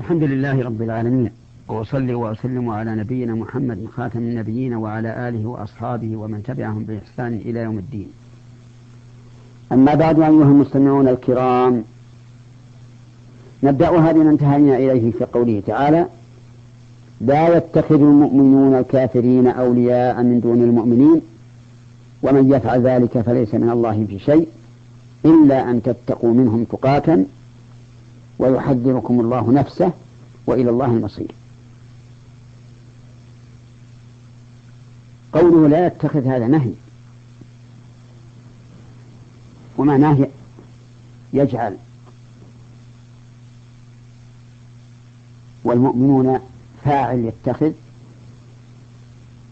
الحمد لله رب العالمين وأصلي وأسلم على نبينا محمد خاتم النبيين وعلى آله وأصحابه ومن تبعهم بإحسان إلى يوم الدين. أما بعد أيها المستمعون الكرام نبدأها بما انتهينا إليه في قوله تعالى لا يتخذ المؤمنون الكافرين أولياء من دون المؤمنين ومن يفعل ذلك فليس من الله في شيء إلا أن تتقوا منهم تقاتا ويحذركم الله نفسه وإلى الله المصير. قوله لا يتخذ هذا نهي. ومعناه يجعل. والمؤمنون فاعل يتخذ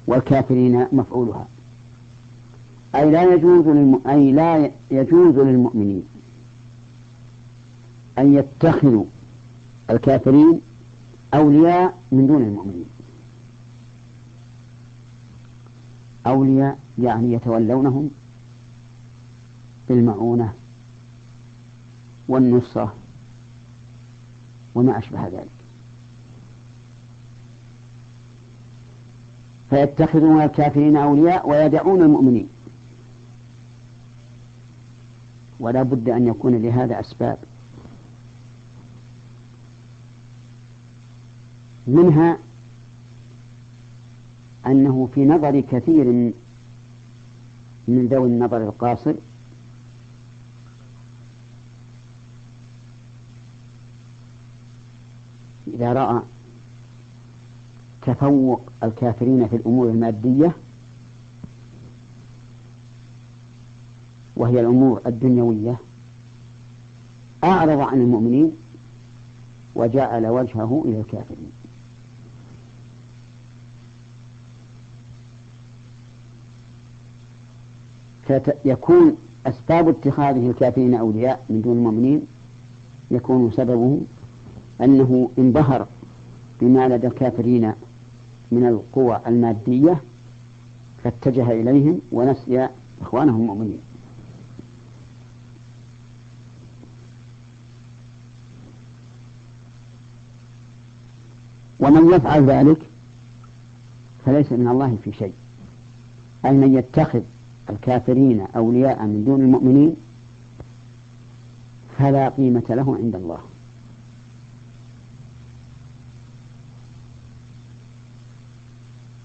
والكافرين مفعولها. أي لا يجوز. أي لا يجوز للمؤمنين. أن يتخذوا الكافرين أولياء من دون المؤمنين. أولياء يعني يتولونهم بالمعونة والنصرة وما أشبه ذلك. فيتخذون الكافرين أولياء ويدعون المؤمنين. ولا بد أن يكون لهذا أسباب. منها أنه في نظر كثير من ذوي النظر القاصر إذا رأى تفوق الكافرين في الأمور المادية وهي الأمور الدنيوية أعرض عن المؤمنين وجعل وجهه إلى الكافرين. فيكون أسباب اتخاذه الكافرين أولياء من دون المؤمنين يكون سببه أنه انبهر بما لدى الكافرين من القوى المادية فاتجه إليهم ونسي إخوانهم المؤمنين. ومن يفعل ذلك فليس من الله في شيء أي من يتخذ الكافرين أولياء من دون المؤمنين فلا قيمة له عند الله.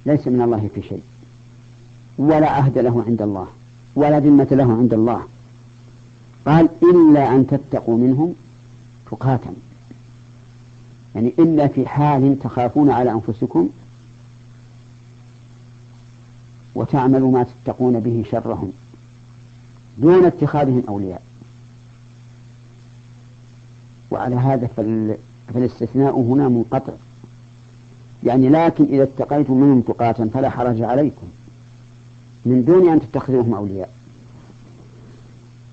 ليس من الله في شيء. ولا عهد له عند الله ولا ذمة له عند الله. قال إلا أن تتقوا منهم تقاتا يعني إلا في حال تخافون على أنفسكم وتعملوا ما تتقون به شرهم دون اتخاذهم أولياء. وعلى هذا فالاستثناء هنا منقطع. يعني لكن إذا اتقيتم منهم تقاتا فلا حرج عليكم. من دون أن تتخذوهم أولياء.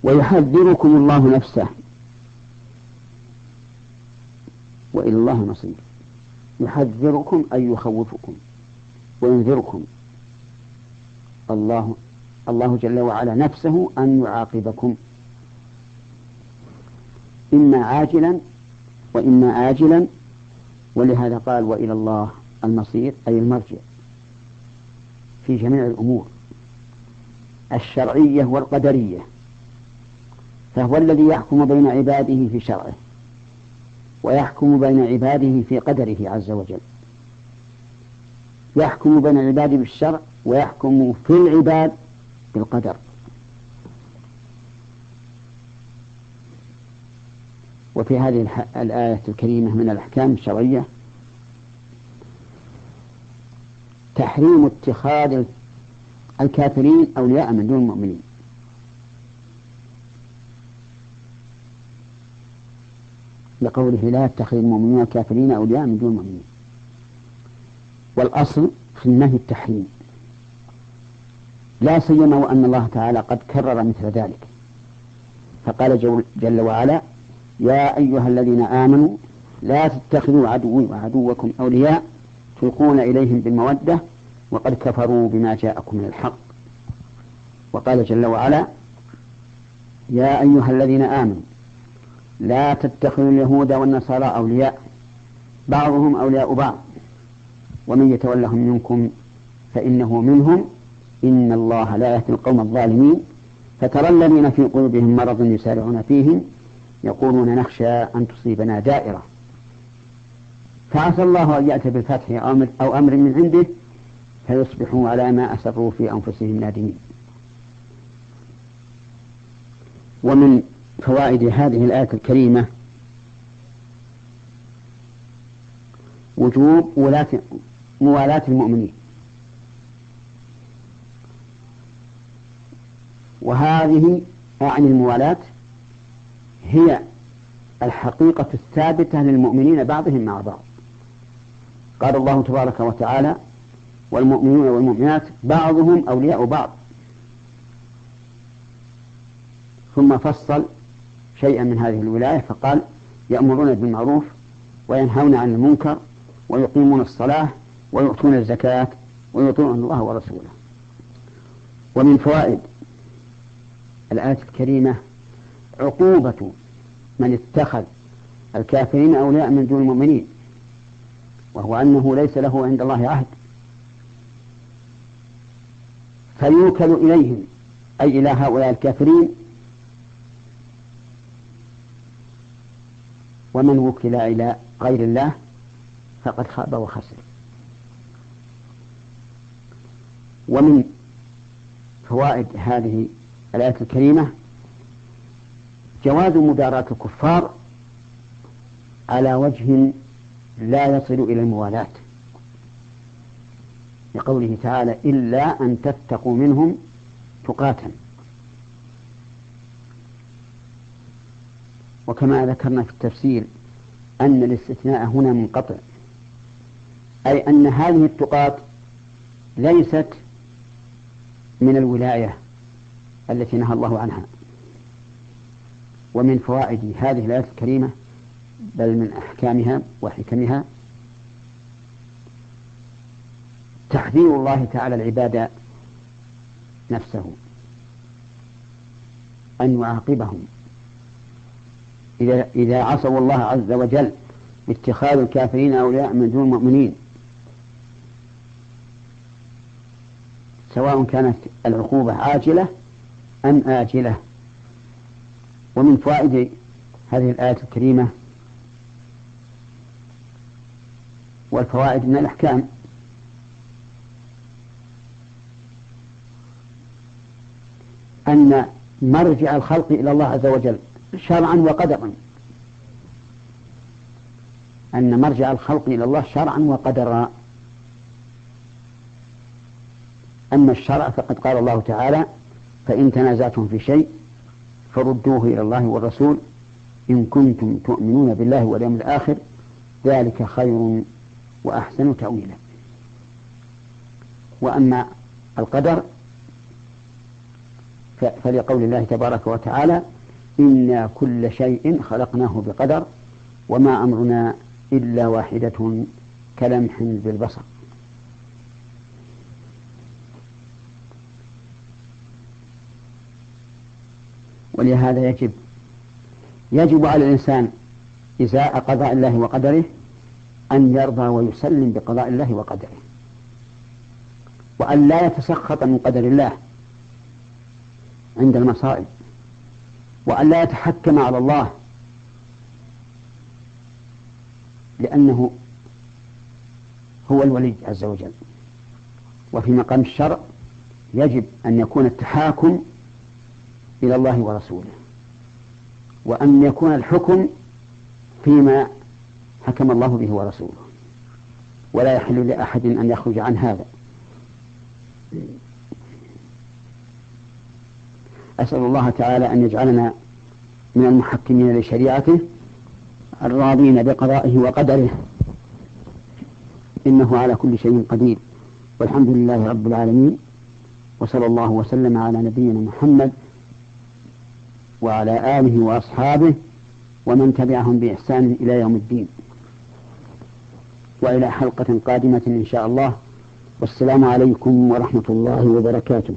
ويحذركم الله نفسه. وإلى الله المصير. يحذركم أي يخوفكم. وينذركم. الله الله جل وعلا نفسه أن يعاقبكم. إما عاجلا وإما آجلا ولهذا قال وإلى الله المصير أي المرجع. في جميع الأمور الشرعية والقدرية فهو الذي يحكم بين عباده في شرعه ويحكم بين عباده في قدره عز وجل. يحكم بين عباده بالشرع ويحكم في العباد بالقدر. وفي هذه الآية الكريمة من الأحكام الشرعية تحريم اتخاذ الكافرين أولياء من دون المؤمنين. لقوله لا يتخذ المؤمنون الكافرين أولياء من دون المؤمنين. والأصل في النهي التحريم. لا سيما وأن الله تعالى قد كرر مثل ذلك. فقال جل وعلا يا أيها الذين آمنوا لا تتخذوا عدوي وعدوكم أولياء تلقون إليهم بالمودة وقد كفروا بما جاءكم من الحق. وقال جل وعلا يا أيها الذين آمنوا لا تتخذوا اليهود والنصارى أولياء بعضهم أولياء بعض. ومن يتولهم منكم فإنه منهم إن الله لا يهدي القوم الظالمين. فترى الذين في قلوبهم مرض يسارعون فيهم يقولون نخشى أن تصيبنا دائرة. فعسى الله أن يأتي بالفتح أو أمر من عنده فيصبحوا على ما أسروا في أنفسهم نادمين. ومن فوائد هذه الآية الكريمة وجوب ولاة موالاة المؤمنين. وهذه أعني الموالاة هي الحقيقة الثابتة للمؤمنين بعضهم مع بعض. قال الله تبارك وتعالى والمؤمنون والمؤمنات بعضهم أولياء بعض. ثم فصل شيئا من هذه الولاية فقال يأمرون بالمعروف وينهون عن المنكر ويقيمون الصلاة ويؤتون الزكاة ويطيعون الله ورسوله. ومن فوائد الآية الكريمة عقوبة من اتخذ الكافرين أولياء من دون المؤمنين وهو أنه ليس له عند الله عهد. فيوكل إليهم أي إلى هؤلاء الكافرين. ومن وكل إلى غير الله فقد خاب وخسر. ومن فوائد هذه الآية الكريمة جواز مداراة الكفار على وجه لا يصل إلى الموالاة. لقوله تعالى إلا أن تتقوا منهم تقاتا وكما ذكرنا في التفسير أن الاستثناء هنا منقطع أي أن هذه التقاة ليست من الولاية. التي نهى الله عنها. ومن فوائد هذه الآية الكريمة بل من أحكامها وحكمها تحذير الله تعالى العباد نفسه أن يعاقبهم. إذا إذا عصوا الله عز وجل باتخاذ الكافرين أولياء من دون المؤمنين سواء كانت العقوبة عاجلة أم آجلة ومن فوائد هذه الآية الكريمة والفوائد من الأحكام. أن مرجع الخلق إلى الله عز وجل شرعا وقدرا. أن مرجع الخلق إلى الله شرعا وقدرا. أما الشرع فقد قال الله تعالى فإن تنازعتم في شيء فردوه إلى الله والرسول. إن كنتم تؤمنون بالله واليوم الآخر ذلك خير وأحسن تأويلا. وأما القدر فلقول الله تبارك وتعالى إنا كل شيء خلقناه بقدر وما أمرنا إلا واحدة كلمح بالبصر. ولهذا يجب يجب على الإنسان إزاء قضاء الله وقدره أن يرضى ويسلم بقضاء الله وقدره. وأن لا يتسخط من قدر الله عند المصائب. وأن لا يتحكم على الله لأنه هو الولي عز وجل. وفي مقام الشرع يجب أن يكون التحاكم إلى الله ورسوله. وأن يكون الحكم فيما حكم الله به ورسوله. ولا يحل لأحد أن يخرج عن هذا. أسأل الله تعالى أن يجعلنا من المحكمين لشريعته الراضين بقضائه وقدره. إنه على كل شيء قدير. والحمد لله رب العالمين. وصلى الله وسلم على نبينا محمد وعلى آله وأصحابه ومن تبعهم بإحسان إلى يوم الدين. وإلى حلقة قادمة إن شاء الله. والسلام عليكم ورحمة الله وبركاته.